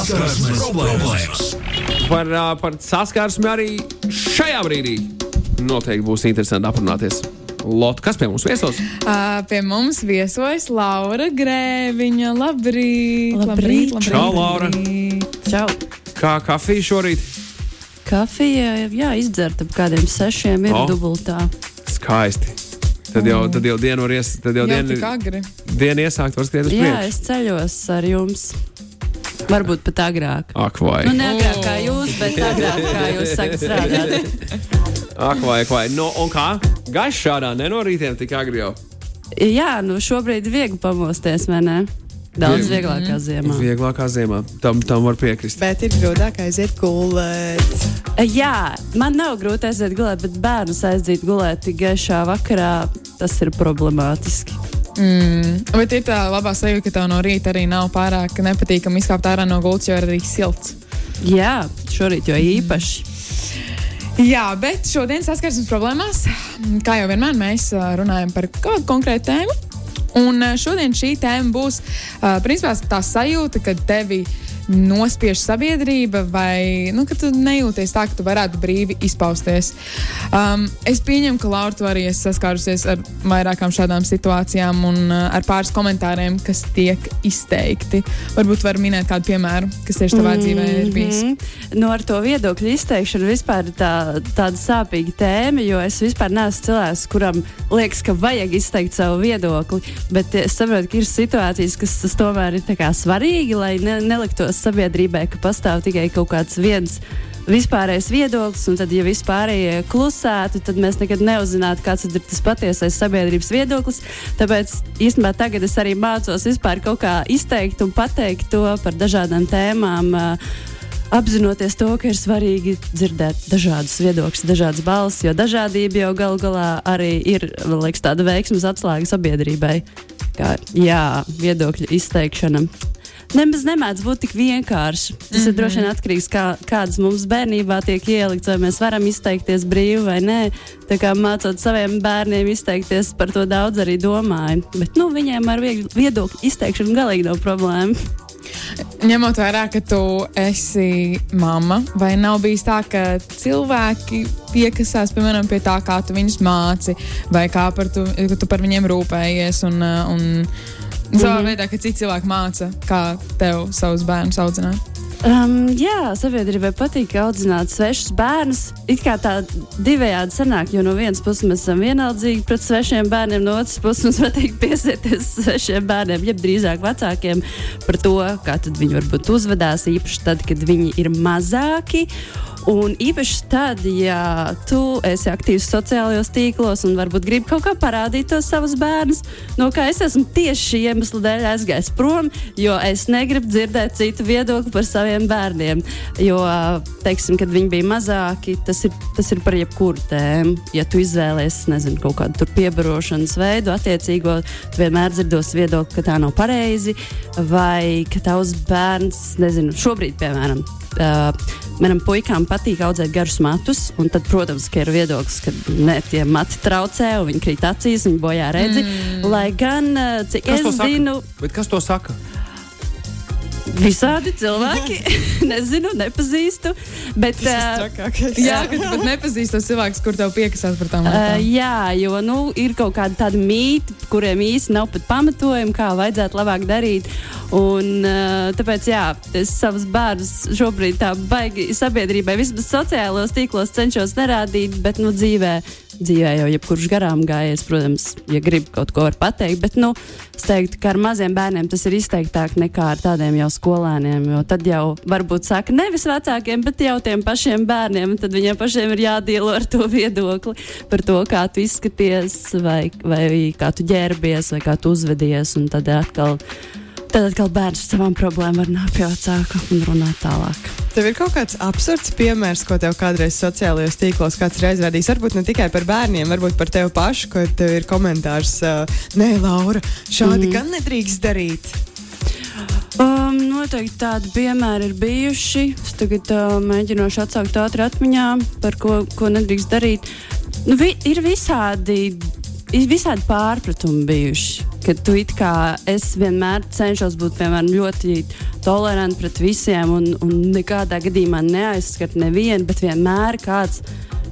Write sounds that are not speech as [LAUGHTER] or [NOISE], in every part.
Saskarsmes problēmas. Par, par saskarsmi arī šajā brīdī noteikti būs interesanti aprunāties. Lotte, kas pie mums viesos? Uh, pie mums viesojas Laura Grēviņa. Labrīt! Labrīt. Čau, Laura. Čau! Kā kafija šorīt? Kafija, jā, izdzerta ap kādiem sešiem ir oh. dubultā. Skaisti. Tad jau, tad jau diena var ies, tad jau Jau agri. diena iesākt, var skriet uz Jā, priekšu. es ceļos ar jums. Varbūt pat agrāk. Ak, vai. Nu, ne agrāk kā jūs, bet agrāk kā jūs sākat strādāt. Ak, vai, ak, vai. No, un kā? Gaišs šādā, ne no rītiem tik agri jau. Jā, nu šobrīd ir viegli pamosties, vai ne? Daudz Viegli. vieglākā ziemā. Vieglākā ziemā. Tam, tam var piekrist. Bet ir grūtāk aiziet gulēt. Jā, man nav grūti aiziet gulēt, bet bērnus aiziet gulēt tik gaišā vakarā, tas ir problemātiski. Mm. Bet ir tā labā sajūta, ka tev no rīta arī nav pārāk nepatīkami izkāpt ārā no gultas, jo ir arī silts. Jā, šorīt jau īpaši. Jā, bet šodien saskarsmes problēmās, kā jau vienmēr, mēs runājam par kādu konkrētu tēmu. Un šodien šī tēma būs principā tā sajūta, ka tevi nospiež sabiedrība, vai nu, ka tu nejūties tā, ka tu varētu brīvi izpausties. Um, es pieņemu, ka Laura, tu arī esi saskārusies ar vairākām šādām situācijām un uh, ar pāris komentāriem, kas tiek izteikti. Varbūt var minēt kādu piemēru, kas tieši tavā mm -hmm. dzīvē ir bijis. Nu, ar to viedokļu izteikšanu vispār tā, tāda sāpīga tēma, jo es vispār neesmu cilvēks, kuram liekas, ka vajag izteikt savu viedokli. Bet es saprotu, ka ir situācijas, kas tas tomēr ir svarīgi, lai ne, neliktos sabiedrībai, ka pastāv tikai kaut kāds viens. Vispārējais viedoklis, un tad, ja vispārējie klusētu, tad mēs nekad neuzzinātu, kāds ir tas patiesais sabiedrības viedoklis. Tāpēc īstenībā tagad es arī mācos vispār kaut kā izteikt un pateikt to par dažādām tēmām. apzinoties to, ka ir svarīgi dzirdēt dažādus viedokļus, dažādas balsis, jo dažādība jau galu galā arī ir liekas, tāda veiksmes atslēga sabiedrībai. Kā, jā, viedokļu izteikšana. Nemaz nemēdz būt tik vienkārši. Tas mm -hmm. ir droši vien atkarīgs no kā, kādas mums bērnībā tiek ielikts, vai mēs varam izteikties brīvi vai nē. Tā kā mācot saviem bērniem izteikties, par to daudz arī domāju. Bet nu, viņiem ar viedokļu izteikšanu galīgi nav problēma. Ņemot vērā, ka tu esi mamma, vai nav bijis tā, ka cilvēki piekasās piemēram, pie tā, kā tu viņus māci, vai kā par tu, tu par viņiem rūpējies. Un, un savā veidā, ka citi cilvēki māca, kā tev savus bērnus audzināt. Um, jā, sabiedrībai patīk audzināt svešus bērnus. It kā tā divējādi sanāk, jo no vienas puses mēs esam vienaldzīgi pret svešiem bērniem, no otras puses mums patīk piesieties svešiem bērniem, jeb drīzāk vecākiem par to, kā viņi varbūt uzvedās, īpaši tad, kad viņi ir mazāki. Un īpaši tad, ja tu esi aktīvs sociālajos tīklos un varbūt gribi kaut kā parādīt tos savus bērnus, no kā es esmu tieši šī iemesla dēļ aizgājis prom, jo es negribu dzirdēt citu viedokli par saviem bērniem. Jo, teiksim, kad viņi bija mazāki, tas ir, tas ir par jebkuru tēmu. Ja tu izvēlēsies, nezinu, kaut kādu piebarošanas veidu, attiecīgo, tu vienmēr dzirdos viedokli, ka tā nav pareizi, vai ka tavs bērns, nezinu, šobrīd, piemēram, uh, manam puikām patīk audzēt garus matus, un tad, protams, ir viedoklis, ka ne, tie mati traucē, un viņi krīt acīs, viņi bojā redzi. Mm. Lai gan, uh, cik Kas to es zinu, Bet kas to saka? Visādi cilvēki, [LAUGHS] nezinu, nepazīstu. Bet, uh, Jā, ka tu pat nepazīsti tos cilvēkus, kur tev piekasās par tām Uh, lietām. jā, jo nu, ir kaut kādi tādi mīti, kuriem īsti nav pat pamatojumi, kā vajadzētu labāk darīt. Un, uh, tāpēc jā, es savus bērnus šobrīd tā baigi sabiedrībai, vismaz sociālajos tīklos cenšos nerādīt, bet nu, dzīvē, dzīvē jau jebkurš garām gājies, protams, ja grib kaut ko pateikt. Bet nu, es teiktu, ka ar maziem bērniem tas ir izteiktāk nekā ar tādiem jau skolēniem. Jo tad jau varbūt saka nevis vecākiem, bet jau tiem pašiem bērniem. Tad viņiem pašiem ir jādīlo ar to viedokli par to, kā tu izskaties, vai, vai kā tu ģērbies, vai kā tu uzvedies. Un tad atkal, tad atkal bērns ar savām problēmām var nākt pie vecāka un runāt tālāk. Tev ir kaut kāds absurds piemērs, ko tev kādreiz sociālajos tīklos kāds ir aizrādījis. Varbūt ne tikai par bērniem, varbūt par tevi pašu, ka tev ir komentārs, uh, nē, Laura, šādi mm. gan nedrīkst darīt. Um, noteikti tādi piemēri ir bijuši. Es tagad uh, mēģināšu atsaukt ātri atmiņā, par ko, ko nedrīkst darīt. Nu, vi, ir visādi, visādi pārpratumi bijuši. Kad tu kā es vienmēr cenšos būt piemēram, ļoti toleranti pret visiem un, un nekādā gadījumā neaizskart nevienu, bet vienmēr kāds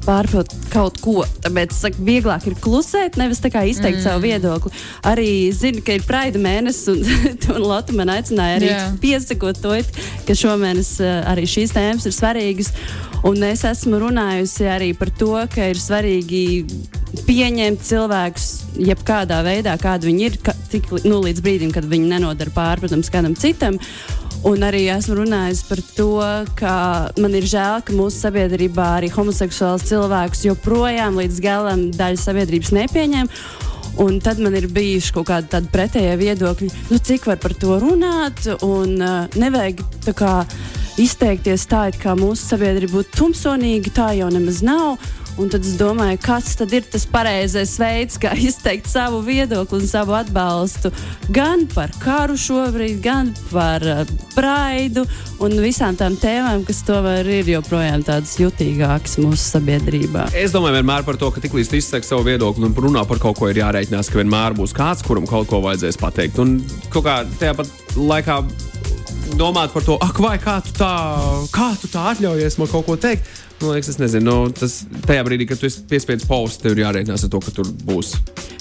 pārprot kaut ko. Tāpēc es saku, vieglāk ir klusēt, nevis izteikt mm. savu viedokli. Arī zinu, ka ir praida mēnesis, un, [LAUGHS] un Lotte man aicināja arī yeah. piesakot to, ka šomēnes uh, arī šīs tēmas ir svarīgas. Un es esmu runājusi arī par to, ka ir svarīgi pieņemt cilvēkus jebkādā veidā, kādi viņi ir, ka, tik, nu, līdz brīdim, kad viņi nenodara pāri, protams, kādam citam. Un arī esmu runājis par to, ka man ir žēl, ka mūsu sabiedrībā arī homoseksuāls cilvēks joprojām līdz galam daļa sabiedrības nepieņem. Un tad man ir bijuši kaut kādi tādi pretējie viedokļi, nu, cik var par to runāt, un uh, nevajag tā kā izteikties tā, it kā mūsu sabiedrība būtu tumsonīga, tā jau nemaz nav. Un tad es domāju, kas tad ir tas pareizais veids, kā [LAUGHS] izteikt savu viedokli un savu atbalstu gan par karu šobrīd, gan par uh, praidu un visām tām tēmām, kas tomēr ir joprojām tādas jutīgākas mūsu sabiedrībā. Es domāju, vienmēr par to, ka tiklīdz tu izsaki savu viedokli un runā par kaut ko, ir jārēķinās, ka vienmēr būs kāds, kuram kaut ko vajadzēs pateikt. Un kaut kā tajā pat laikā domāt par to, ak, vai kā tu tā, kā tu tā atļaujies man kaut ko teikt. Man liekas, es nezinu, nu, tas tajā brīdī, kad tu esi piespiedzis paust, tev ir jārēķinās ar to, ka tur būs.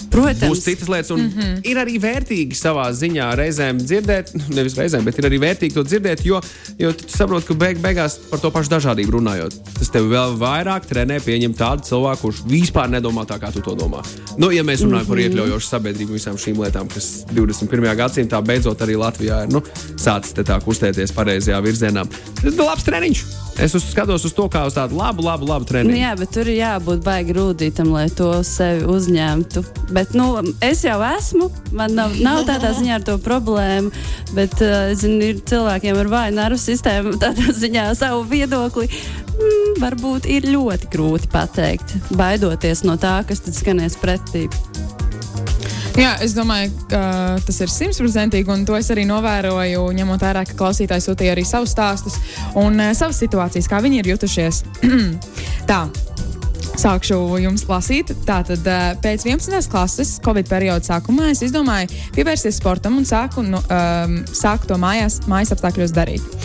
Protams, būs citas lietas, un mm -hmm. ir arī vērtīgi savā ziņā reizēm dzirdēt, [LAUGHS] nevis reizēm, bet ir arī vērtīgi to dzirdēt, jo, jo tu saproti, ka beig, beigās par to pašu dažādību runājot, tas tev vēl vairāk trenē pieņemt tādu cilvēku, kurš vispār nedomā tā, kā tu to domā. Nu, ja mēs runājam mm -hmm. par iekļaujošu sabiedrību visām šīm lietām, kas 21. gadsimtā beidzot arī Latvijā ir nu, sācis tā kustēties pareizajā virzienā, tas ir labs treniņš. Es uz, skatos uz to kā uz tādu labu, labu, labu treniņu. Nu, jā, bet tur ir jābūt baigi rūtītam, lai to sevi uzņemtu. Bet, nu, es jau esmu, man nav, nav tādā ziņā ar to problēmu, bet uh, zinu, ir cilvēkiem ar vāju nervu sistēmu [LAUGHS] tādā ziņā savu viedokli. Mm, varbūt ir ļoti grūti pateikt, baidoties no tā, kas tad skanēs pretī. Jā, es domāju, ka tas ir simtprocentīgi, un to es arī novēroju, ņemot vērā, ka klausītāji sūtīja arī savus stāstus un uh, savas situācijas, kā viņi ir jutušies. [CLEARS THROAT] Tā. Sākšu jums lasīt. Tātad pēc 11. klases, Covid perioda sākumā, es izdomāju pievērsties sportam un sāku, nu, um, sāku to mājās, mājas apstākļos darīt.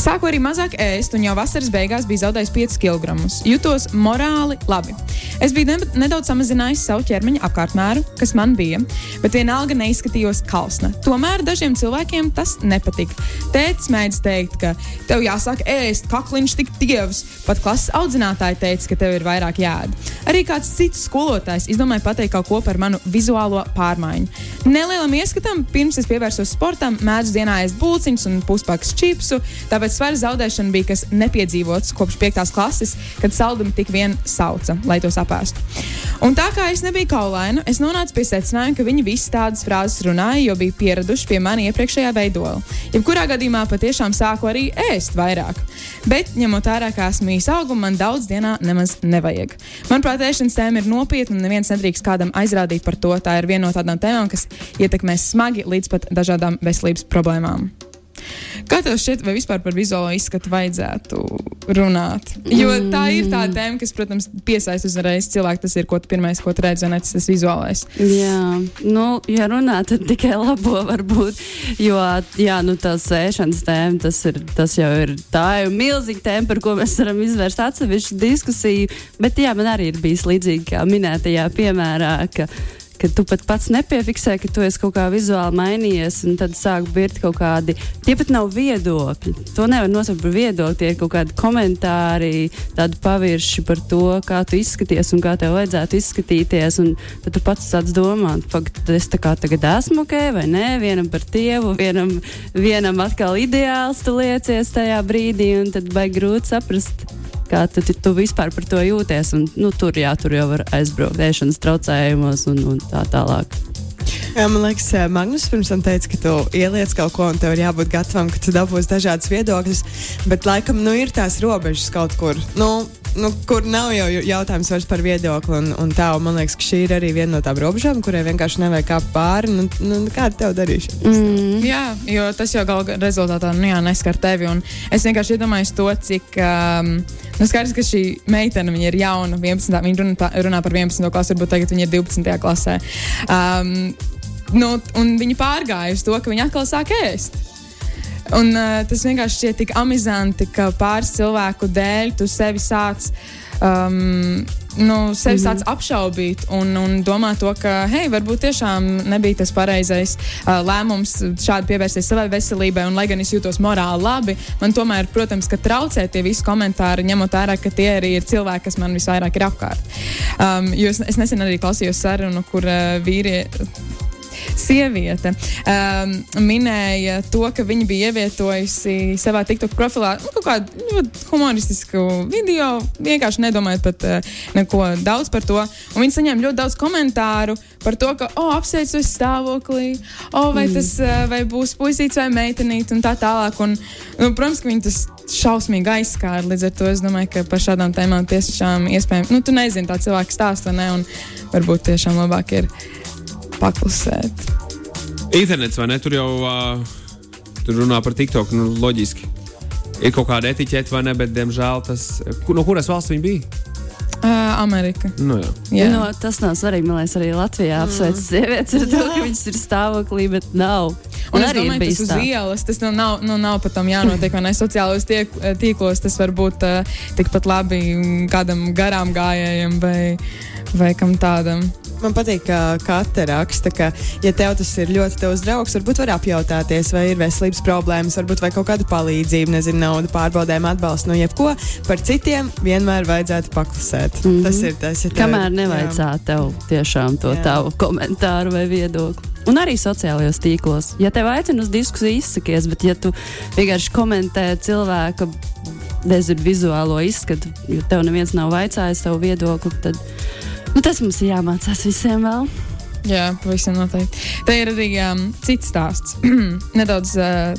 Sāku arī mazāk ēst, un jau vasaras beigās biju zaudējis 5 kg. Jutos morāli labi. Es biju ne nedaudz samazinājis savu ķermeņa apkārtmēru, kas man bija, bet vienalga neizskatījos kalsna. Tomēr dažiem cilvēkiem tas nepatika. Tētis mēdz teikt, ka tev jāsāk ēst, kakliņš tik tievs. Pat klases audzinātāji teica, ka tev ir vairāk jāēd. Arī kāds cits skolotājs izdomāja pateikt kaut ko par manu vizuālo pārmaiņu. Nelielam ieskatam, pirms es pievērsos sportam, mēdzu dienā ēst būciņus un puspaks čipsu. Tāpēc svara zaudēšana bija kas nepiedzīvots kopš 5. klases, kad saldumi tik vien sauca, lai to sapēstu. Un tā kā es nebiju kaulaina, es nonācu pie secinājuma, ka viņi visi tādas frāzes runāja, jo bija pieraduši pie manis iepriekšējā veidola. Jebkurā gadījumā patiešām sāku arī ēst vairāk. Bet, ņemot vērā, ka esmu īsa auguma, man daudz dienā nemaz nevajag. Manuprāt, ēšanas tēma ir nopietna un neviens nedrīkst kādam aizrādīt par to. Tā ir viena no tādām tēmām, kas ietekmēs smagi līdz pat dažādām veselības problēmām. Kā tev šķiet, vai vispār par vizuālo izskatu vajadzētu runāt? Jo tā ir tā mm. tēma, kas, protams, piesaista uzreiz cilvēku. Tas ir ko tu pirmais, ko tu redzi, un tas ir vizuālais. Jā, nu, ja runā, tad tikai labo varbūt. Jo, jā, nu, tā sēšanas tēma, tas, ir, tas jau ir tā jau milzīga tēma, par ko mēs varam izvērst atsevišķu diskusiju. Bet, jā, man arī ir bijis līdzīgi kā minētajā piemērā, ka ka tu pat pats nepiefiksē, ka tu esi kaut kā vizuāli mainījies, un tad sāk birkt kaut kādi. Tie pat nav viedokļi. To nevar nosaukt par viedokli. Tie ir kaut kādi komentāri, tādi pavirši par to, kā tu izskaties un kā tev vajadzētu izskatīties. Un tad tu pats sāc domāt, tad es tā kā tagad esmu ok, vai nē, vienam par tievu, vienam, vienam atkal ideāls tu liecies tajā brīdī, un tad baigi grūti saprast kā tu, tu vispār par to jūties. Un, nu, tur, jā, tur jau var aizbraukt ēšanas traucējumos un, un tā tālāk. Jā, man liekas, Magnus pirms tam teica, ka tu ieliec kaut ko, un tev ir jābūt gatavam, ka tu dabūsi dažādas viedokļus. Bet, laikam, nu, ir tās robežas kaut kur. Nu, nu, kur nav jau jautājums vairs par viedokli. Un, un tā, un man liekas, ka šī ir arī viena no tām robežām, kurai vienkārši nevajag kāpt pāri. Nu, nu, kāda tev darīšana? Mm. Jā, jo tas jau gala rezultātā nu, jā, neskar tevi. Es vienkārši iedomājos to, cik. Um, Nu, skaidrs, ka šī meitene ir jauna, 11. Viņa runā, runā par 11. klasi, varbūt tagad viņa ir 12. klasē. Um, nu, un viņa pārgāja uz to, ka viņa atkal sāk ēst. Un, uh, tas vienkārši šķiet tik amizanti, ka pāris cilvēku dēļ tu sevi sāc. Um, nu, sevi mm -hmm. sāc apšaubīt un, un domā to, ka, hei, varbūt tiešām nebija tas pareizais uh, lēmums šādi pievērsties savai veselībai. Un, lai gan es jūtos morāli labi, man tomēr, protams, ka traucē tie visi komentāri, ņemot vērā, ka tie arī ir cilvēki, kas man visvairāk ir apkārt. Um, es, es nesen arī klausījos sarunu, kur uh, vīrieši sieviete um, minēja to, ka viņa bija ievietojusi savā TikTok profilā nu, kaut kādu ļoti humoristisku video, vienkārši nedomājot pat uh, neko daudz par to. Un viņa saņēma ļoti daudz komentāru par to, ka, oh, apsveicu es stāvoklī, oh, vai mm. tas uh, vai būs puisīts vai meitenīte un tā tālāk. Un, nu, protams, ka viņi tas šausmīgi aizskāra. Līdz ar to es domāju, ka par šādām tēmām tiešām iespējams, nu, tu nezini tā cilvēka stāstu, ne, un varbūt tiešām labāk ir paklusēt. Internets vai ne? Tur jau uh, tur runā par TikTok. Nu, loģiski. Ir kaut kāda etiķete vai ne, bet, diemžēl, tas. No kuras valsts viņi bija? Uh, Amerika. Nu, jā. Jā. No, tas nav svarīgi. Man liekas, arī Latvijā mm. apsveic sievietes ar to, ka viņas ir stāvoklī, bet nav. Un, un es domāju, tas uz ielas tas nu, nav, nu, nav pat tam jānotiek, ne sociālajos tiek, tīklos. Tas var būt uh, tikpat labi kādam garām gājējam vai, vai kam tādam. Man patīk, ka katra raksta, ka, ja tev tas ir ļoti tavs draugs, varbūt var apjautāties, vai ir veselības problēmas, varbūt vai kaut kāda palīdzība, nezinu, nauda, pārbaudēm, atbalstu no jebko. Par citiem vienmēr vajadzētu paklusēt. Mm -hmm. Tas ir tas, ja tev, Kamēr nevajadzētu tev tiešām to jā. tavu komentāru vai viedokli. Un arī sociālajos tīklos. Ja tev aicina uz diskusiju, izsakies, bet ja tu vienkārši komentē cilvēka vizuālo izskatu, jo tev neviens nav vaicājis savu viedokli, tad Nu, tas mums ir jāmācās visiem vēl. Jā, pavisam noteikti. Tā ir arī um, cits stāsts. [CLEARS THROAT] Nedaudz uh,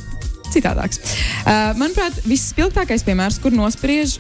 citādāks. Uh, manuprāt, visspilgtākais piemērs, kur nospriež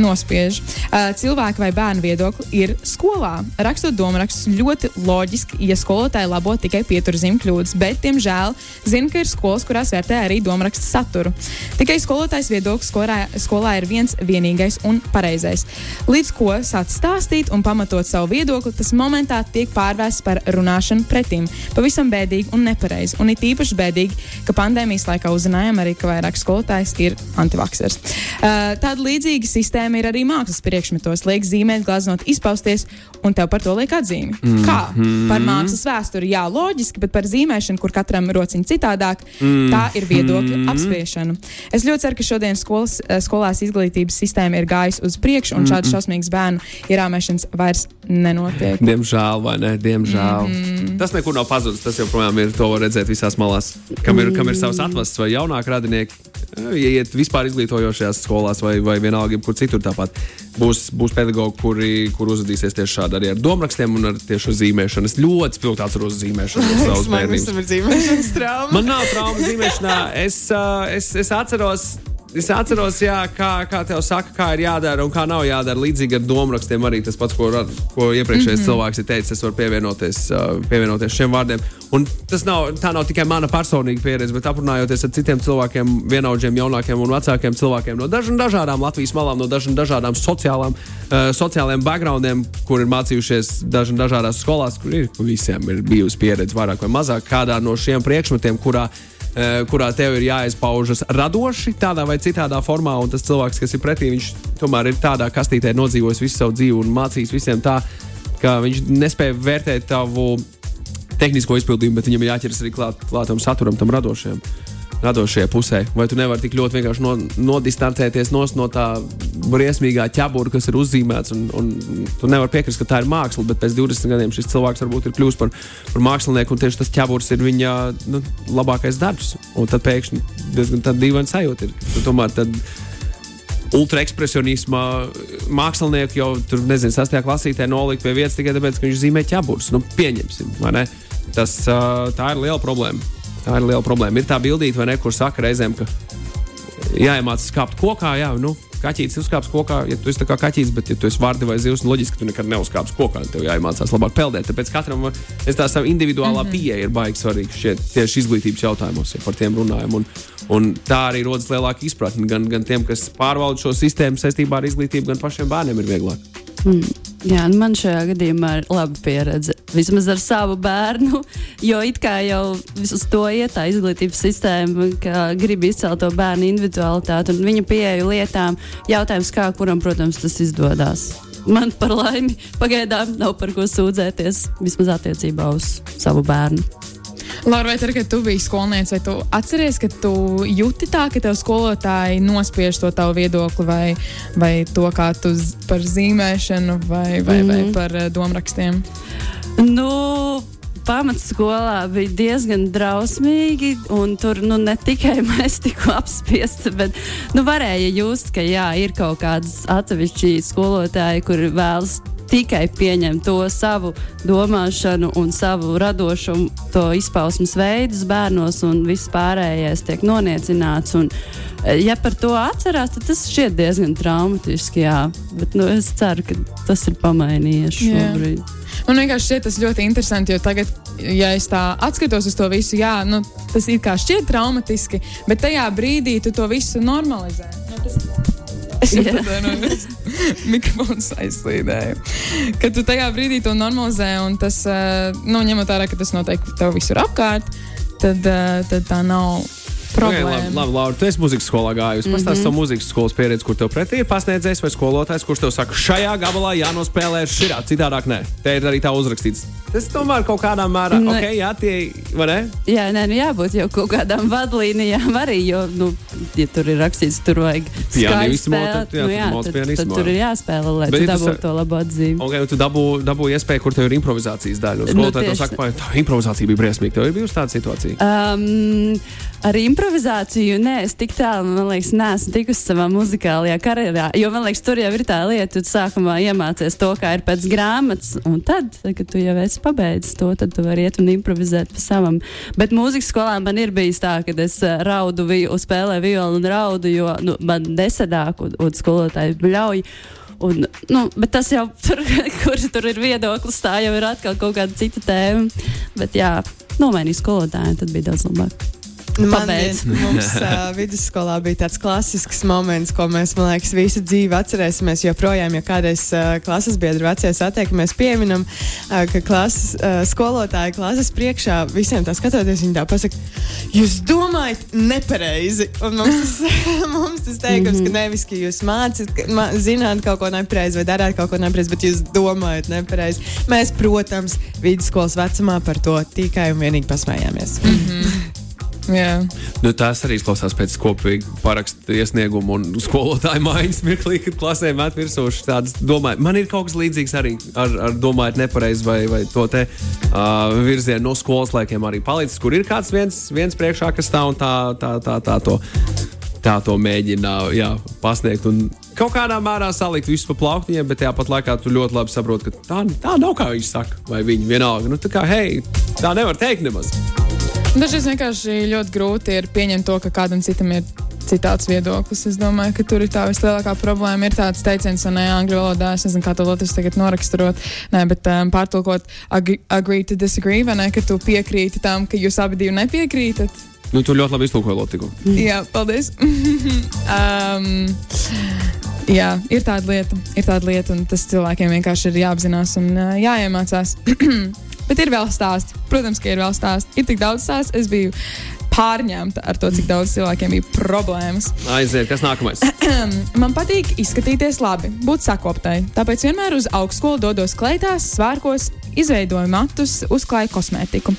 nospiež uh, cilvēku vai bērnu viedokli, ir skolā. Rakstot domārakstus ļoti loģiski, ja skolotāji labo tikai pieturzīm kļūdas, bet, diemžēl, zinu, ka ir skolas, kurās vērtē arī domārakstu saturu. Tikai skolotājs viedoklis skolā, skolā ir viens vienīgais un pareizais. Līdz ko sāc stāstīt un pamatot savu viedokli, tas momentā tiek pārvērsts par runāšanu pretim. Pavisam bēdīgi un nepareizi. Un it īpaši bēdīgi, ka pandēmijas laikā uzzinājām arī, ka vairāk skolotājs ir antivaksers. Uh, tāda līdzīga sistēma tēma ir arī mākslas priekšmetos. Liek zīmēt, glaznot, izpausties, un tev par to liek atzīmi. Mm -hmm. Kā? Par mākslas vēsturi, jā, loģiski, bet par zīmēšanu, kur katram rociņš citādāk, mm -hmm. tā ir viedokļa apspriešana. Es ļoti ceru, ka šodien skolas, eh, skolās izglītības sistēma ir gājusi uz priekšu, un mm -hmm. šādas šausmīgas bērnu ierāmēšanas vairs nenotiek. Diemžēl, vai ne? Diemžēl. Mm -hmm. Tas nekur nav pazudis. Tas joprojām ir. To var redzēt visās malās. Kam ir, kam ir savs atvases vai jaunāk radinieki, ja iet vispār izglītojošajās skolās vai, vai vienalga, kur citur tāpat. Būs, būs pedagogi, kuri, kur uzvedīsies tieši šādi arī ar domārakstiem un ar tieši zīmēšanu. Es ļoti spilgti atceros zīmēšanu [LAUGHS] bērnības. [LAUGHS] Man nav traumas zīmēšanā. Es, es, es atceros es atceros, jā, kā, kā tev saka, kā ir jādara un kā nav jādara. Līdzīgi ar domārakstiem arī tas pats, ko, ko iepriekšējais mm -hmm. cilvēks ir teicis. Es varu pievienoties, uh, pievienoties šiem vārdiem. Un tas nav, nav tikai mana personīga pieredze, bet aprunājoties ar citiem cilvēkiem, vienaudžiem, jaunākiem un vecākiem cilvēkiem no daž dažādām Latvijas malām, no daž dažādām sociālām, uh, sociāliem backgroundiem, kur ir mācījušies daž dažādās skolās, kur ir visiem ir bijusi pieredze vairāk vai mazāk kādā no šiem priekšmetiem, kurā Eh, kurā tev ir jāizpaužas radoši, tādā vai citādā formā, un tas cilvēks, kas ir pretī, viņš tomēr ir tādā kastītē nodzīvojis visu savu dzīvi un mācījis visiem tā, ka viņš nespēja vērtēt tavu tehnisko izpildījumu, bet viņam ir jāķeras arī klāt, klātam saturam, tam radošajam radošajai pusē. Vai tu nevari tik ļoti vienkārši no, nodistancēties no tā briesmīgā ķēbura, kas ir uzzīmēts, un, un tu nevari piekrist, ka tā ir māksla, bet pēc 20 gadiem šis cilvēks varbūt ir kļuvis par, par mākslinieku, un tieši tas ķēburs ir viņa nu, labākais darbs. Un tad pēkšņi diezgan dīvaini sajūta ir. Tu tomēr tad, ultraekspresionisma mākslinieki jau tur, nezinu, sastajā klasītē nolikt pie vietas tikai tāpēc, ka viņš zīmē ķēburus. Nu, pieņemsim, vai ne? Tas, tā ir liela problēma. Tā ir liela problēma. Ir tā bildīte, vai ne, kur saka reizēm, ka jāiemācās kāpt kokā. Jā, nu, kaķis uzkāps kokā, ja tu esi kā kaķis, bet, ja tu esi vārdi vai zivs, nu, loģiski, tu nekad neuzkāpsi kokā. Tev jāiemācās labāk peldēt. Tāpēc katram ir tā sava individuālā mm -hmm. pieeja, ir baigi svarīga šie, tieši izglītības jautājumos, ja par tiem runājam. Un, un tā arī rodas lielāka izpratne gan, gan tiem, kas pārvalda šo sistēmu saistībā ar izglītību, gan pašiem bērniem ir vieglāk. Mm. Jā, nu man šajā gadījumā ir laba pieredze. Vismaz ar savu bērnu, jo it kā jau uz to iet tā izglītības sistēma, ka grib izcelt to bērnu individualitāti un viņa pieeju lietām. Jautājums, kā kuram, protams, tas izdodas. Man par laimi pagaidām nav par ko sūdzēties, vismaz attiecībā uz savu bērnu. Laura, vai tad, kad tu biji skolniece, vai tu atceries, ka tu jūti tā, ka tev skolotāji nospiež to tavu viedokli, vai, vai to, kā tu par zīmēšanu, vai, vai, mm. vai par uh, domrakstiem? Nu, pamatskolā bija diezgan drausmīgi, un tur nu, ne tikai [LAUGHS] mēs tikko apspiesti, bet nu, varēja just, ka jā, ir kaut kādas atsevišķi skolotāji, kuri vēlas tikai pieņemt to savu domāšanu un savu radošumu, to izpausmes veidus bērnos, un viss pārējais tiek noniecināts. Un, eh, ja par to atcerās, tad tas šķiet diezgan traumatiski. Jā. Bet nu, es ceru, ka tas ir pamainījies Jā. šobrīd. Man vienkārši šķiet tas ļoti interesanti, jo tagad, ja es tā atskatos uz to visu, jā, nu, tas ir kā šķiet traumatiski, bet tajā brīdī tu to visu normalizē. Nu, tas... [LAUGHS] Es jau Jā. [LAUGHS] Mikrofons aizslīdēja. Kad tu tajā brīdī to normalizē, un tas, eh, nu, ņemot vērā, ka tas notiek tev visur apkārt, tad, eh, tad tā nav Okay, problēma. labi, labi, Laura, tu esi muzikas skolā gājusi. Mm -hmm. Pastāsti savu muzikas skolas pieredzi, kur tev pretī ir pasniedzējs vai skolotājs, kurš tev saka, šajā gabalā jānospēlē šitā, citādāk nē. Te ir arī tā uzrakstīts. Tas tomēr kaut kādā mērā, Ne. ok, jā, tie, vai ne? Jā, nē, nu jābūt jau kaut kādām vadlīnijām arī, jo, nu, ja tur ir rakstīts, tur vajag Pianismo, spēlēt, tad- jā, nu, tad jā, tad, pianismo, tad tur ir jāspēlē, lai Bet tu ja tu dabūtu to labu atzīmi. Ok, un tu dabū, dabū iespēju, kur tev ir improvizācijas daļa. Nu, skolotāji tev tieši saka, ka tā improvizācija bija briesmīga. Tev ir bijusi tāda situācija. Um, ar improvizāciju, nē, es tik tālu, man liekas, neesmu tikusi savā muzikālajā karjerā. Jo man liekas, tur jau ir tā lieta, tu sākumā iemācies to, kā ir pēc grāmatas, un tad, kad tu jau esi pabeidzis to, tad tu vari iet un improvizēt pa savam. Bet mūzikas skolā man ir bijis tā, ka es eh, raudu, vi- uz spēlē violu un raudu, jo nu, man nesadāk, un, un skolotāji bļauj. Un, nu, bet tas jau [LAUGHS] tur, kur tur ir viedoklis, tā jau ir atkal kaut kāda cita tēma. Bet jā, nomainīju skolotāju, tad bija daudz labāk. Nu, Man vien- mums [LAUGHS] uh, vidusskolā bija tāds klasisks moments, ko mēs, man liekas, visu dzīvi atcerēsimies. Joprojām, ja kādreiz uh, klases biedri vecie satiek, mēs pieminam, uh, ka klases, uh, skolotāji klases priekšā visiem tā skatoties, viņi tā pasaka, jūs domājat nepareizi. Un mums tas, [LAUGHS] mums tas teikums, mm -hmm. ka nevis, ka jūs mācāt, ka mā, zināt kaut ko nepareizi vai darāt kaut ko nepareizi, bet jūs domājat nepareizi. Mēs, protams, vidusskolas vecumā par to tikai un vienīgi pasmējāmies. [LAUGHS] Jā. Nu, tās arī izklausās pēc kopīga parakstu iesnieguma un skolotāja maiņas mirklī, kad klasē met virsūši tādas domāju. Man ir kaut kas līdzīgs arī ar, ar domājot nepareizi vai, vai to te uh, virzienu no skolas laikiem arī palicis, kur ir kāds viens, viens priekšā, kas stāv un tā, tā, tā, tā to. Tā to mēģina jā, pasniegt un kaut kādā mērā salikt visu pa plauktiņiem, bet tāpat laikā tu ļoti labi saproti, ka tā, tā nav kā viņš saka, vai viņi vienalga. Nu, tā kā, hei, tā nevar teikt nemaz. Dažreiz vienkārši ļoti grūti ir pieņemt to, ka kādam citam ir citāds viedoklis. Es domāju, ka tur ir tā vislielākā problēma. Ir tāds teiciens, un ne angļu valodā, es nezinu, kā to latviešu tagad noraksturot, nē, bet um, pārtulkot ag agree to disagree, vai ne, ka tu piekrīti tam, ka jūs abi divi nepiekrītat. Nu, tu ļoti labi iztulkoji Lotiku. Jā, paldies. [LAUGHS] um, jā, ir tāda lieta, ir tāda lieta, un tas cilvēkiem vienkārši ir jāapzinās un uh, jāiemācās. [CLEARS THROAT] Bet ir vēl stāsti. Protams, ka ir vēl stāsti. Ir tik daudz stāstu. Es biju pārņemta ar to, cik daudz cilvēkiem bija problēmas. Aiziet, kas nākamais? [CLEARS THROAT] Man patīk izskatīties labi, būt sakoptai. Tāpēc vienmēr uz augstskolu dodos kleitās, svārkos, izveidoju matus, uzklāju kosmētiku.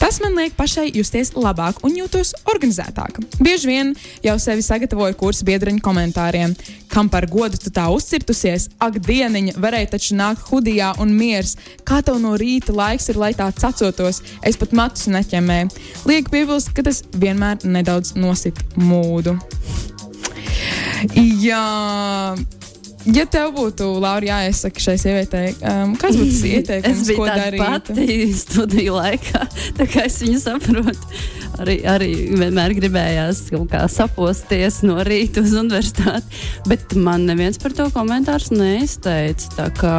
Tas man liek pašai justies labāk un jūtos organizētāk. Bieži vien jau sevi sagatavoju kursu biedriņu komentāriem. Kam par godu tu tā uzcirtusies? Ak, dieniņa, varēja taču nākt hudijā un miers. Kā tev no rīta laiks ir, lai tā cacotos? Es pat matus neķemēju. Liek piebilst, ka tas vienmēr nedaudz nosit mūdu. Jā, ja tev būtu, Laura, jāiesaka šai sievietei, um, kas būtu tas [LAUGHS] ieteikums, Es ko darīt? pati studiju laikā, [LAUGHS] tā kā es viņu saprotu. Arī, arī vienmēr gribējās saposties no rīta uz universitāti, bet man neviens par to komentārus neizteica. Tā kā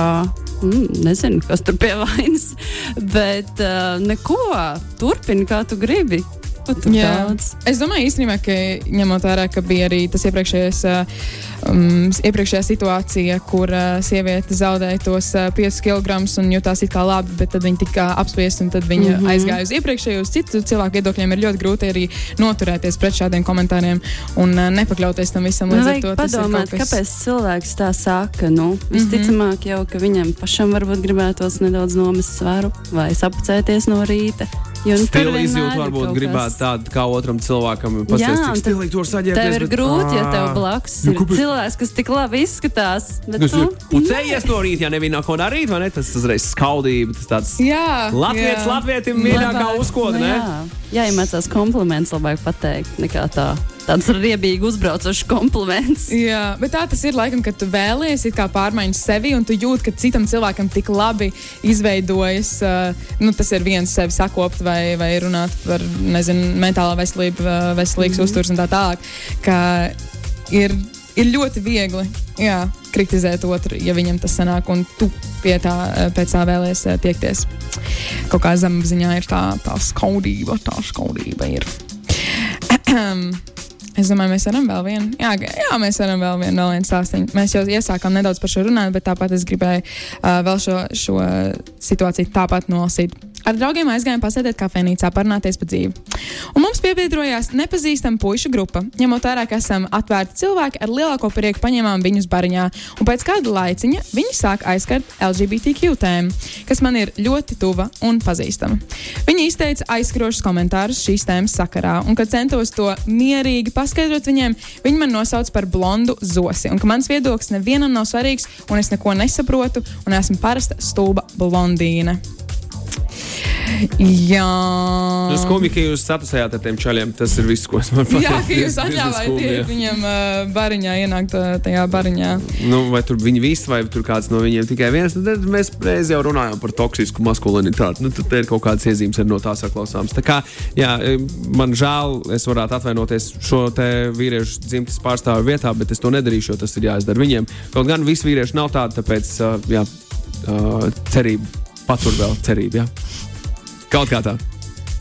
mm, nezinu, kas tur pie vainas, [LAUGHS] bet uh, neko, turpini kā tu gribi. Daudz. Es domāju, īstenībā, ka ņemot vērā, ka bija arī tas iepriekšējais, um, iepriekšējā situācija, kur uh, sieviete zaudēja tos uh, 5 kg un jutās it kā labi, bet tad viņa tika apspiesta un tad viņa mm. -hmm. aizgāja uz iepriekšējo, uz citu cilvēku viedokļiem. Ir ļoti grūti arī noturēties pret šādiem komentāriem un uh, nepakļauties tam visam. Nu, Līdz ar to padomāt, kas- kāpēc cilvēks tā saka. Nu, visticamāk, jau ka viņam pašam varbūt gribētos nedaudz nomest svaru vai sapucēties no rīta. Nu, Stila izjūta varbūt gribētu tādu kā otram cilvēkam. Un cik stilīgi tur saģērbies. Tev ir bet- grūti, ja tev Ā. blakus Nu, ir kāpēc? cilvēks, kas tik labi izskatās. Bet, Nu, tu pucējies no rīta, ja nebija ko darīt, vai ne? Tas uzreiz skaudība, tas tāds Jā, Latvijas, jā. Latvijas mīļākā uzkoda, ne? Jā, jāiemācās kompliments, labāk pateikt, nekā tā. Tāds riebīgi uzbraucošs kompliments. Jā, bet tā tas ir laikam, kad tu kā pārmaiņas sevi, un tu jūti, ka citam cilvēkam tik labi izveidojas. Uh, nu, tas ir viens sevi sakopt vai, vai runāt par nezinu, mentālā veselību, uh, veselīgas mm -hmm. uzturs un tā tālāk. ka Ir, ir ļoti viegli jā, kritizēt otru, ja viņam tas sanāk, un tu pie tā, uh, pēc tā vēlies uh, tiekties. Kaut kā zemapziņā ir tā, tā skaudība, tā skaudība ir. [CLEARS THROAT] Es domāju, mēs varam vēl vienu. Jā, jā mēs varam vēl vienu, vēl vienu stāstu. Mēs jau iesākām nedaudz par šo runāt, bet tāpat es gribēju uh, vēl šo, šo situāciju tāpat nolasīt. Ar draugiem aizgājām pasēdēt kafejnīcā, parunāties par dzīvi. Un mums piebiedrojās nepazīstama pušu grupa. Ņemot vērā, ka esam atvērti cilvēki, ar lielāko prieku paņēmām viņus bariņā. Un pēc kāda laiciņa viņi sāk aizskart LGBTQ tēmu, kas man ir ļoti tuva un pazīstama. Viņi izteica aizskrošus komentārus šīs tēmas sakarā, un kad centos to mierīgi paskaidrot viņiem, viņi man nosauca par blondu zosi, un ka mans viedoklis nevienam nav svarīgs, un es neko nesaprotu, un esmu parasta stulba blondīne. Jā, Nu, skumji, ka jūs satusējāt ar tiem čaļiem. Tas ir viss, ko es varu pateikt. Jā, ka jūs atļāvāt viņam uh, bariņā ienākt tajā bariņā. Nu, vai tur viņi visi, vai tur kāds no viņiem tikai viens. Tad mēs reiz jau runājām par toksisku maskulinitāti. Nu, tad te ir kaut kādas iezīmes no tā saklausāmas. Tā kā, jā, man žēl, es varētu atvainoties šo te vīriešu dzimtes pārstāvu vietā, bet es to nedarīšu, jo tas ir jāizdara viņiem. Kaut gan visi vīrieši nav tādi, tāpēc jā, cerība, patur vēl cerību. Jā. Kaut kā tā.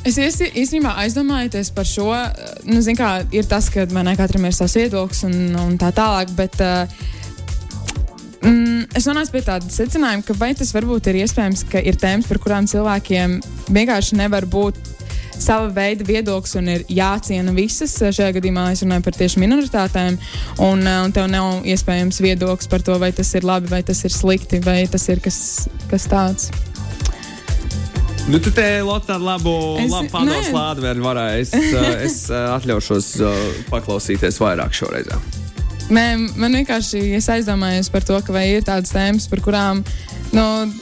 Es īstenībā aizdomājoties par šo, uh, nu, zin, kā, ir tas, ka man katram ir savs viedoklis un, un tā tālāk. Bet, uh, mm, es nonācu pie tāda secinājuma, ka vai tas varbūt ir iespējams, ka ir tēmas, par kurām cilvēkiem vienkārši nevar būt sava veida viedoklis un ir jāciena visas. Šajā gadījumā es runāju par tieši minoritātēm, un, uh, un tev nav iespējams viedoklis par to, vai tas ir labi, vai tas ir slikti, vai tas ir kas, kas tāds. Nu, tu te Lotte tādu labu, Es- labu lādi vēl varēji. Es, uh, [LAUGHS] es uh, atļaušos uh, paklausīties vairāk šoreiz. Nē, man vienkārši es aizdomājos par to, ka vai ir tādas tēmas, par kurām, nu, Nu,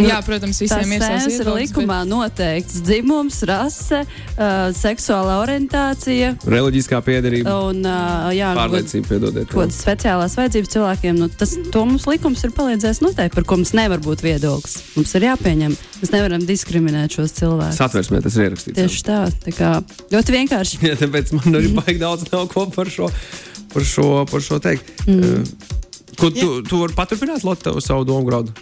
jā, protams, visiem ir savs ir likumā noteikts dzimums, rase, uh, seksuālā orientācija Reliģiskā piedarība, un uh, jā, nu, pārliecība, piedodiet. Ko tas speciālās vajadzības cilvēkiem, nu, tas to mums likums ir palīdzējis noteikt, par ko mums nevar būt viedoklis. Mums ir jāpieņem. Mēs nevaram diskriminēt šos cilvēkus. Satversmē tas ir ierakstīts. jā. Tieši tā, tā kā ļoti vienkārši. [LAUGHS] Jā, tāpēc man arī [LAUGHS] baigi daudz nav ko par šo, par šo, par šo teikt. Mm. Ko tu, tu vari paturpināt, Lotte, savu domu graudu?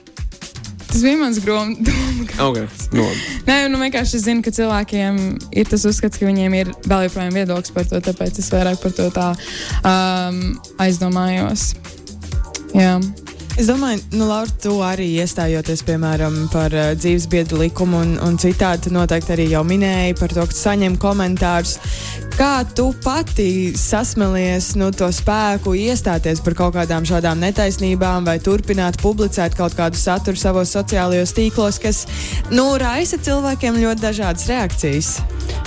Tas bija mans groma. [LAUGHS] Okay. No. Nē, nu vienkārši es zinu, ka cilvēkiem ir tas uzskats, ka viņiem ir vēl joprojām viedoklis par to, tāpēc es vairāk par to tā um, aizdomājos. Jā. Es domāju, nu, Laura, tu arī iestājoties, piemēram, par uh, dzīves biedru likumu un, un citādi, noteikti arī jau minēji par to, ka saņem komentārus. Kā tu pati sasmelies nu, to spēku iestāties par kaut kādām šādām netaisnībām vai turpināt publicēt kaut kādu saturu savos sociālajos tīklos, kas nu, raisa cilvēkiem ļoti dažādas reakcijas?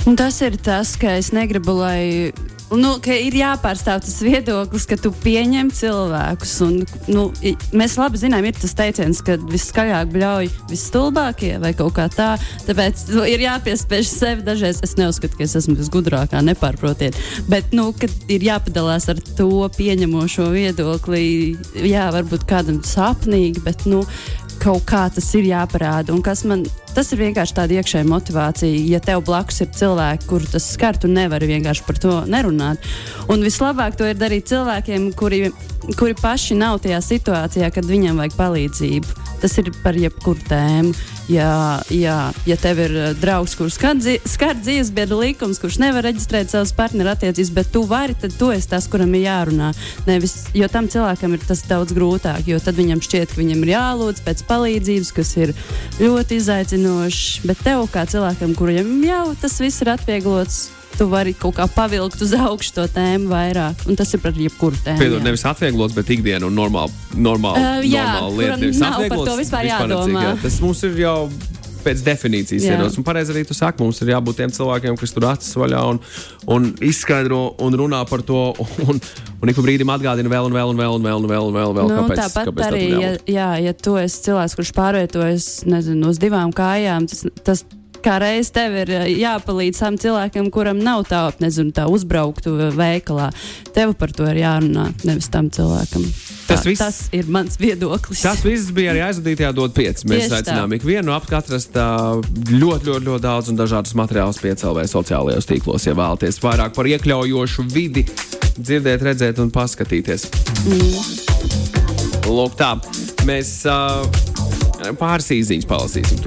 Un tas ir tas, ka es negribu, lai. Nu, ka ir jāpārstāv tas viedoklis, ka tu pieņem cilvēkus. Un, nu, mēs labi zinām, ir tas teiciens, ka viskaļāk bļauj visstulbākie vai kaut kā tā. Tāpēc nu, ir jāpiespiež sevi. Dažreiz es neuzskatu, ka es esmu visgudrākā, nepārprotiet. Bet nu, ir jāpadalās ar to pieņemošo viedokli. Jā, varbūt kādam sapnīgi, bet nu, kaut kā tas ir jāparāda. Un kas man tas ir vienkārši tāda iekšēja motivācija. Ja tev blakus ir cilvēki, kur tas skar, tu nevari vienkārši par to nerunāt. Un vislabāk to ir darīt cilvēkiem, kuri, kuri paši nav tajā situācijā, kad viņiem vajag palīdzību. Tas ir par jebkuru tēmu. Ja, ja, ja tev ir uh, draugs, kurš skar dzīves biedra likums, kurš nevar reģistrēt savas partneru attiecības, bet tu vari, tad tu esi tas, kuram ir jārunā. Nevis, jo tam cilvēkam ir tas daudz grūtāk, jo tad viņam šķiet, ka viņam ir jālūdz pēc palīdzības, kas ir ļoti izaicinošs. Bet tev, kā cilvēkam, kuriem jau tas viss ir atvieglots, tu vari kaut kā pavilkt uz augšu to tēmu vairāk. Un tas ir par jebkuru tēmu. Piedod, nevis atvieglots, bet ikdiena un normāla, normāla, Uh, jā, normāla lieta. nav par atvieglots, to vispār vispār necīgi, jādomā. jā. Tas mums ir jau. Pēc definīcijas iedos. Un pareizi arī tu saki, mums ir jābūt tiem cilvēkiem, kas tur acis vaļā un, un izskaidro un runā par to. Un, un ik pa brīdim atgādina vēl un vēl un vēl un vēl un vēl, un vēl, vēl Nu, kāpēc, tāpat kāpēc tā arī, tur ja, jā, ja tu esi cilvēks, kurš pārvietojas nezinu, uz divām kājām, tas, tas kā reiz tev ir eh, jāpalīdz tam cilvēkam, kuram nav tā, nezinu, tā uzbrauktu veikalā. Tev par to ir jārunā, nevis tam cilvēkam. Tas tā, viss- tas ir mans viedoklis. Tas viss bija arī aizvadītajā dot 5. Mēs Tieši aicinām ikvienu ap atrast ā, ļoti, ļoti, ļoti daudz un dažādus materiālus piecēlē sociālajos tīklos, ja vēlaties vairāk par iekļaujošu vidi, dzirdēt, redzēt un paskatīties. Lūk, tā. Mēs uh, pāris īsiņas palasīsim.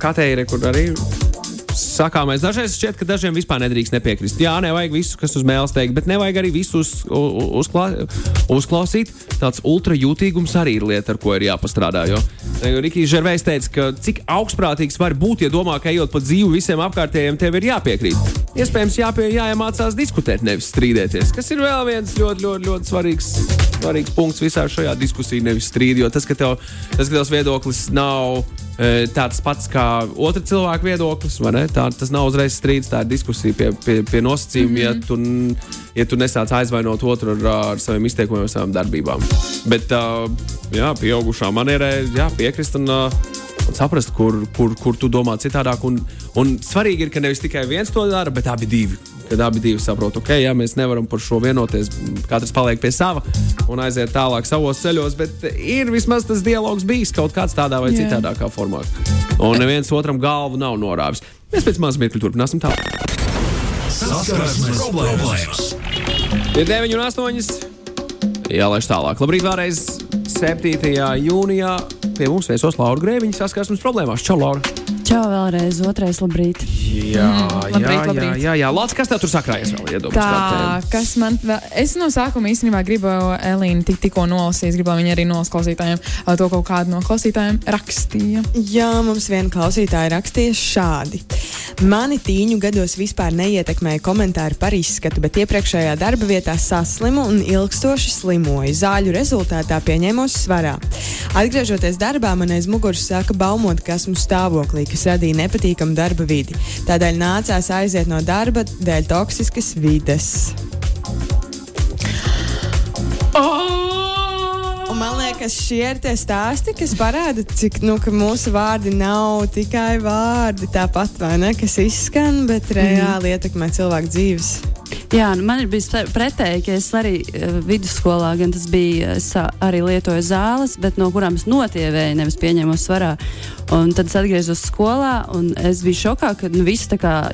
Kateīra, kur arī sakāmais. Dažreiz šķiet, ka dažiem vispār nedrīkst nepiekrist. Jā, nevajag visu, kas uz mēles teikt, bet nevajag arī visu uz, u- uzklā, uzklausīt. Tāds ultrajūtīgums arī ir lieta, ar ko ir jāpastrādā. Jo Rikijs Žervejs teica, ka cik augstprātīgs var būt, ja domā, ka ejot pa dzīvi visiem apkārtējiem, tev ir jāpiekrīt. Iespējams, jāpie, jāiemācās diskutēt, nevis strīdēties. Kas ir vēl viens ļoti, ļoti, ļoti svarīgs, svarīgs punkts visā šajā diskusijā, nevis strīdī. Jo tas, ka tev, tas, ka tavs viedoklis nav e, tāds pats kā otra cilvēka viedoklis, vai ne? Tā, tas nav uzreiz strīds, tā ir diskusija pie, pie, pie nosacījuma, mm -hmm. ja, tu, n- ja tu nesāc aizvainot otru ar, ar saviem izteikumiem, savām darbībām. Bet, uh, jā, pieaugušā manierē, jā, piekrist un, uh, un saprast, kur, kur, kur tu domā citādāk. Un, un svarīgi ir, ka nevis tikai viens to dara, bet abi divi. Kad abi divi saprot, ok, jā, mēs nevaram par šo vienoties, katrs paliek pie sava un aiziet tālāk savos ceļos, bet ir vismaz tas dialogs bijis kaut kāds tādā vai Jā. citādākā formā. Un neviens otram galvu nav norāvis. Mēs pēc mazā mirkļa turpināsim tālāk. Saskarsmes problēmas. Ir 9 un 8. Jā, laiž tālāk. Labrīt, vēlreiz 7. jūnijā pie mums viesos Laura Grēviņa saskarsmes problēmās. Čau, Laura! Čau, vēlreiz, otrais labrīt. Jā, labrīt, jā, jā, labrīt. jā, jā. Lācis, kas tev tur sakrājas vēl? Iedomājieties, Tā, kas man. vēl- Es no sākuma īstenībā gribu Elīnu tik, tikko nolasīt. Es gribu, viņa arī nolas klausītājiem to kaut kādu no klausītājiem rakstīja. Jā, mums viena klausītāja rakstīja šādi. Mani tīņu gados vispār neietekmēja komentāri par izskatu, bet iepriekšējā darba vietā saslimu un ilgstoši slimoju. Zāļu rezultātā pieņēmos svarā. Atgriežoties darbā, man aiz muguras sāka baumot, ka esmu stāvoklī, kas radīja nepatīkamu darba vidi. Tādēļ nācās aiziet no darba dēļ toksiskas vides. Un man liekas, šie ir tie stāsti, kas parāda, cik nu, mūsu vārdi nav tikai vārdi, tāpat vai ne, kas izskan, bet reāli ietekmē cilvēku dzīves. Jā, nu man ir bijis pre- pretēji, ka es arī uh, vidusskolā, gan tas bija, es ā, arī lietoju zāles, bet no kurām es notievēju, nevis pieņēmu svarā. Un tad es atgriezos skolā, un es biju šokā, ka nu, visi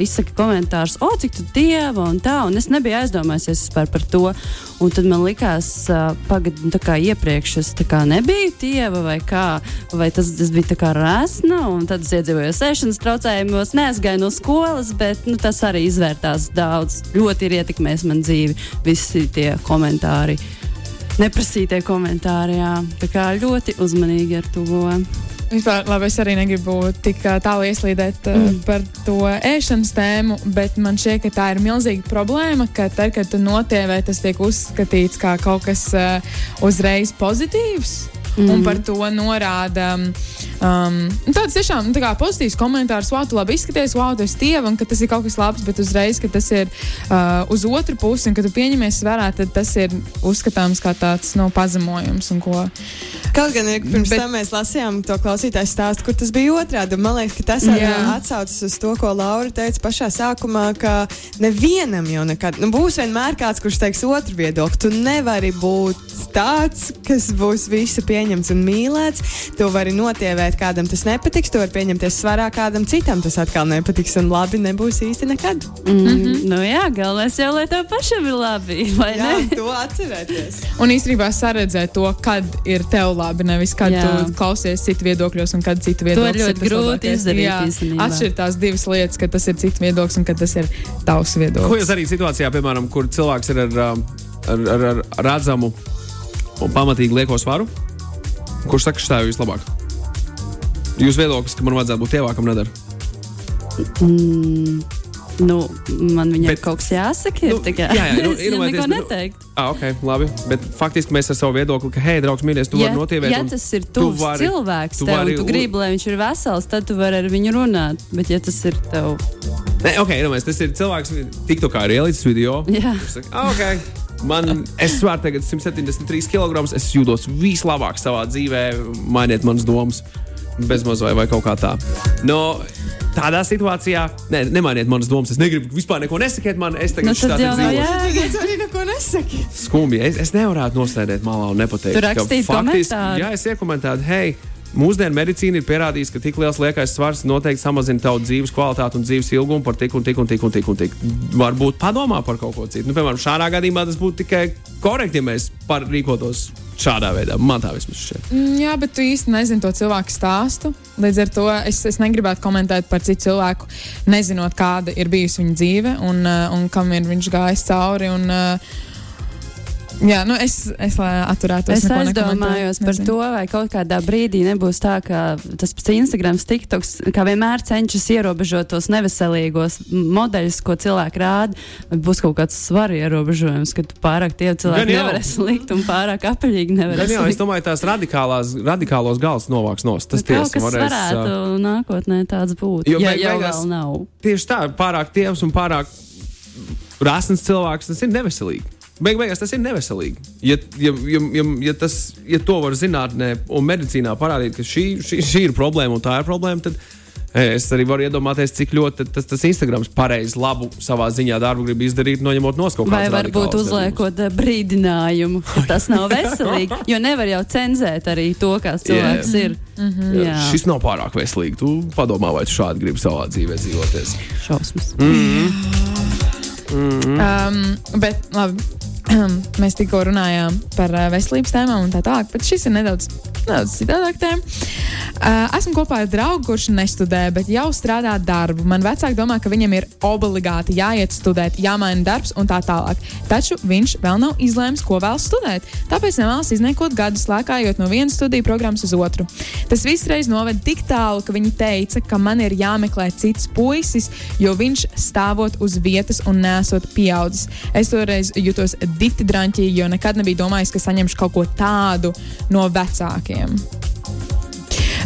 izsaka komentārus, o, cik tu dieva un tā, un es nebiju aizdomājies vispār par to. Un tad man likās, uh, pagad, nu, tā kā iepriekš es tā kā nebiju dieva vai kā, vai tas, tas bija tā kā rēsna, un tad es iedzīvojos ēšanas traucējumos, neaizgāju no skolas, bet nu, tas arī izvērtās daudz. Ļoti ir ietekmējis man dzīvi, visi tie komentāri. Neprasītie komentāri, jā. Tā kā ļoti uzmanīgi ar to. Vispār, labi, es arī negribu tik tālu ieslīdēt mm. par to ēšanas tēmu, bet man šķiet, ka tā ir milzīga problēma, ka tad, kad tu notievē, tas tiek uzskatīts kā kaut kas uzreiz pozitīvs. Mm. Un par to norāda um, tāds tiešām nu, tā kā pozitīvs komentārs, wow, tu labi izskaties, wow, tu esi tieva, un ka tas ir kaut kas labs, bet uzreiz, ka tas ir uh, uz otru pusi, un ka tu pieņemies vērā, tad tas ir uzskatāms kā tāds nu, pazemojums. Kaut gan ir, pirms Bet- tam mēs lasījām to klausītāju stāstu, kur tas bija otrādi. Man liekas, ka tas arī atsaucas uz to, ko Laura teica pašā sākumā, ka nevienam jau nekad nu, būs vienmēr kāds, kurš teiks otru viedokli. Tu nevari būt tāds, kas būs visu pieņemts un mīlēts. Tu vari notievēt gribēt, kādam tas nepatiks, to var pieņemties svarā, kādam citam tas atkal nepatiks un labi nebūs īsti nekad. Mm -hmm. Nu jā, galvenais jau, lai tev pašam ir labi, [LAUGHS] vai Jā, ne? to atcerēties. Un īstenībā saredzēt to, kad ir tev labi, nevis kad Jā. Tu klausies citu viedokļos un kad citu ir viedokļus ļoti grūti izdarīt Jā, īstenībā. atšķirt tās divas lietas, kad tas ir cits viedoklis un kad tas ir tavs Ko viedoklis. jūs darīt situācijā, piemēram, kur cilvēks ir ar, um, ar, ar, ar redzamu un pamatīgu lieko svaru? Kurš saka, ka tā ir vislabāk? Jūs viedoklis, ka man vajadzētu būt ievākam, nedara. Mm, nu, man viņam Bet- kaut kas jāsaka. Ir, Nu, kā, jā, jā, [LAUGHS] nu, es jau neko bet, nu, neteiktu. Ah, ok, labi. Bet faktiski mēs ar savu viedokli, ka, hei, draugs, mīļais, tu Ja, vari notievēt. ja tas ir tu tuvs vari- cilvēks, tu tev, vari un tu gribi, lai viņš ir vesels, tad tu vari ar viņu runāt. Bet, ja tas ir tev, Nē, ok, iedomājieties, tas ir cilvēks, TikTokā ir ielicis video. Jā. Saka, ah, ok. Man, es svāru tagad 173 kg. Es jūtos vislabāk savā dzīvē. Mainiet manas domas. Bezmaz vai, vai kaut kā tā. No, tādā situācijā, ne, nemainiet manas domas. Es negribu vispār neko nesakiet man. Es tagad nu. Kāpēc arī neko nesaki? skumji. Es, es nevarētu nostādīt malā un nepateikt, Tu rakstītu komentāru. Jā, es iekomentētu, hei, mūsdienu medicīna ir pierādījusi, ka tik liels liekais svars noteikti samazina tavu dzīves kvalitāti un dzīves ilgumu par tik un tik un tik un tik. Un tik. Varbūt padomā par kaut ko citu. Nu, piemēram, šādā gadījumā tas būtu tikai korekti, ja mēs rīkotos šādā veidā. Man tā vismaz šķiet. Mm, Jā, bet tu īsti nezini to cilvēku stāstu. Līdz ar to es, es negribētu komentēt par citu cilvēku, nezinot, kāda ir bijusi viņa dzīve un, uh, un kam ir viņš gājis cauri. Un, uh, jā, nu es, es lai atturētos. Es aizdomājos par nezinu. to, vai kaut kādā brīdī nebūs tā, ka tas pats Instagram, TikToks, kā vienmēr cenšas ierobežot tos neveselīgos modeļus, ko cilvēki rāda. vai Būs kaut kāds svaru ierobežojums, ka tu pārāk tie cilvēki nevarēs likt un pārāk apaļīgi nevarēs jau, es domāju, tās radikālās, radikālos galus novāks nost. Tas Kaut tiesa kas varēs. varētu ā, nākotnē tāds būt. Jo ja jau vēl nav. Tieši tā, pārāk tievs un pārāk rāsns cilvēks, tas ir neveselīgi. Beig beigās tas ir neveselīgi. Ja, ja, ja, ja, ja, tas, ja to var zinātnē un medicīnā parādīt, ka šī, šī, šī ir problēma un tā ir problēma, tad eh, es arī varu iedomāties, cik ļoti tas, tas Instagrams pareizi labu savā ziņā darbu grib izdarīt, noņemot no kaut Vai kādas varbūt uzliekot eh, brīdinājumu, ka [LAUGHS] tas nav veselīgi. Jo nevar jau cenzēt arī to, kāds cilvēks ir. Jā, Šis nav pārāk veselīgi. Tu padomā, vai tu šādi gribi savā dzīvē dzīvoties. šausmas. Um, bet labi. [CLEARS THROAT] Mēs tikko runājām par veselības tēmām un tā tālāk, bet šis ir nedaudz, nedaudz citādāk tēma. Esmu kopā ar draugu, kurš nestudē, bet jau strādā darbu. Man vecāki domā, ka viņam ir obligāti jāiet studēt, jāmaina darbs un tā tālāk. Taču viņš vēl nav izlēmis, ko vēlas studēt. Tāpēc nevēlas izniekot gadus lēkājot no vienas studiju programmas uz otru. Tas viss reiz noved tik tālu, ka viņi teica, ka man ir jāmeklē cits puisis, jo viņš stāvot uz vietas un nesot pieaudzis. Es toreiz jutos dikti drāmķīgi, jo nekad nebiju domājis, ka saņemšu kaut ko tādu no vecākiem.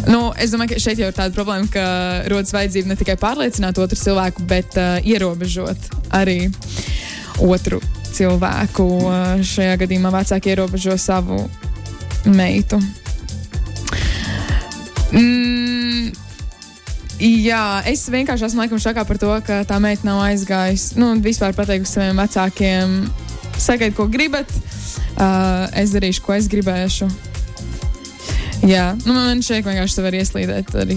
Nu, es domāju, ka šeit jau ir tāda problēma, ka rodas vajadzība ne tikai pārliecināt otru cilvēku, bet uh, ierobežot arī otru cilvēku. Uh, šajā gadījumā vecāki ierobežo savu meitu. Mm, jā, es vienkārši esmu laikam šokā par to, ka tā meita nav aizgājusi. Nu, vispār pateikusi saviem vecākiem, sakiet, ko gribat. Uh, es darīšu, ko es gribēšu. Jā, nu, man šeit vienkārši var ieslīdēt arī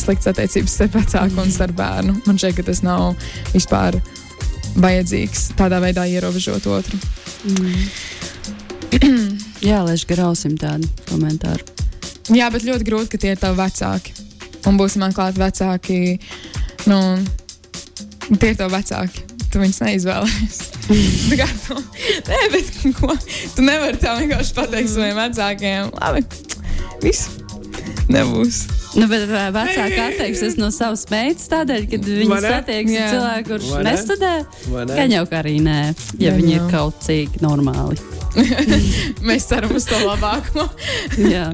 sliktas attiecības starp vecāku un starp bērnu. Man šeit tas nav vispār vajadzīgs tādā veidā ierobežot otru. [CLEARS THROAT] Jā, lēš grausim tādu komentāru. Jā, bet ļoti grūti, ka tie ir tavi vecāki. Un būs man klāt vecāki. Nu, tie ir tavi vecāki. Tu viņus neizvēlējies. [LAUGHS] Tu, nē, bet ko? Tu nevari tā vienkārši pateikt saviem vecākiem. Labi, viss nebūs. Nu, bet vai vecāki atteiksies no savas meitas tādēļ, kad viņi Vai satiekas Jā. ar cilvēku, kurš Vai ne? nestudē? Vai ne? Gan jau kā arī nē, ja Gan viņi ir kaut cik normāli. [LAUGHS] Mēs ceram uz to labāko. [LAUGHS] Jā.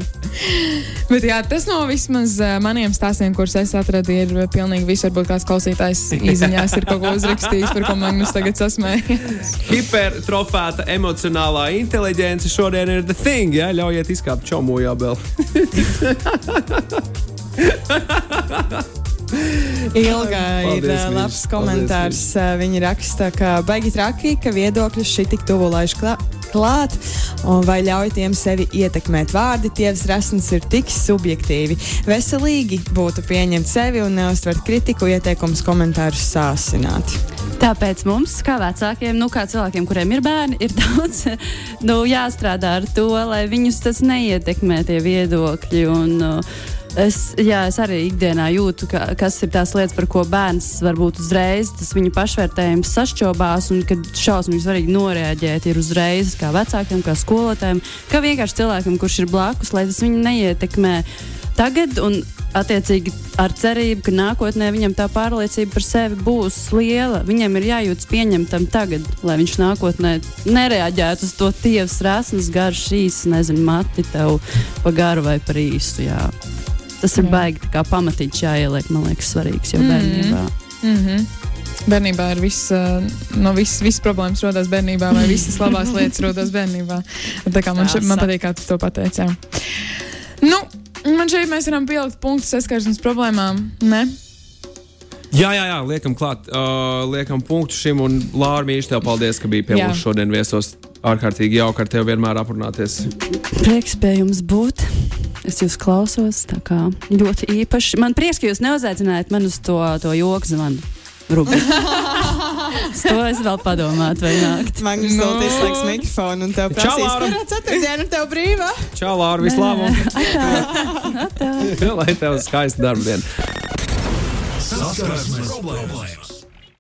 Bet jā, tas no vismaz uh, maniem stāstiem, kurus es atradu, ir uh, pilnīgi viss. Varbūt kāds klausītājs īsiņās ir kaut ko uzrakstījis, par ko Magnus tagad sasmējas. [LAUGHS] Hipertrofēta emocionālā inteligence šodien ir the thing. Ja? Ļaujiet izkāpt čomu jābel. [LAUGHS] Ilga ir Paldies, uh, labs komentārs. Uh, Viņa raksta, ka baigi traki, ka viedokļus šī tik tuvu laiž klāt. klāt, un vai ļauj tiem sevi ietekmēt. Vārdi tievs resns ir tik subjektīvi. Veselīgi būtu pieņemt sevi un neuztvert kritiku, ieteikumus, komentārus sāsināt. Tāpēc mums, kā vecākiem, nu, kā cilvēkiem, kuriem ir bērni, ir [LAUGHS] daudz nu, jāstrādā ar to, lai viņus tas neietekmē tie viedokļi. Un, uh, Es, jā, es arī ikdienā jūtu, ka, kas ir tās lietas, par ko bērns varbūt uzreiz tas viņa pašvērtējums sašķobās, un kad šausmīgi svarīgi noreaģēt ir uzreiz kā vecākiem, kā skolotājiem, kā vienkārši cilvēkam, kurš ir blakus, lai tas viņu neietekmē tagad. Un, Attiecīgi, ar cerību, ka nākotnē viņam tā pārliecība par sevi būs liela. Viņam ir jājūtas pieņemtam tagad, lai viņš nākotnē nereaģētu uz to tievas rasnes, garš, īsi, nezinu, mati tev pa garu vai par īsu. Jā. Tas ir baigi kā pamatīgi jāieliek, man liekas, svarīgs jau bērnībā. Mm -hmm. Bērnībā ir viss, uh, no visas, visas problēmas rodas bērnībā, vai visas labās [LAUGHS] lietas rodas bērnībā. Tā kā man, še, man patīk, kā tu to pateici. jā. Nu, man šeit mēs varam pielikt punktu saskarsmes problēmām. Ne? Jā, jā, jā, liekam, klāt, uh, liekam punktu šim. Un Lāra Mīša, tev paldies, ka biji pie Jā. mums šodien viesos. Ārkārtīgi jauki ar tevi vienmēr aprunāties. Prieks pie jums būt. Es jūs klausos, tā kā ļoti īpaši. Man prieks, ka jūs neuzaicinājāt man uz to, to joku zvanu. [LAUGHS] to es vēl padomātu, vai nākt. Man ir Nu. no. izslēgts mikrofons, un tev Čau, prasīs, kurā ceturtdiena tev brīvā? Čau, Lāra, vislabāk! [LAUGHS] Lai tev skaista darba diena! Saskarsmes problēmas.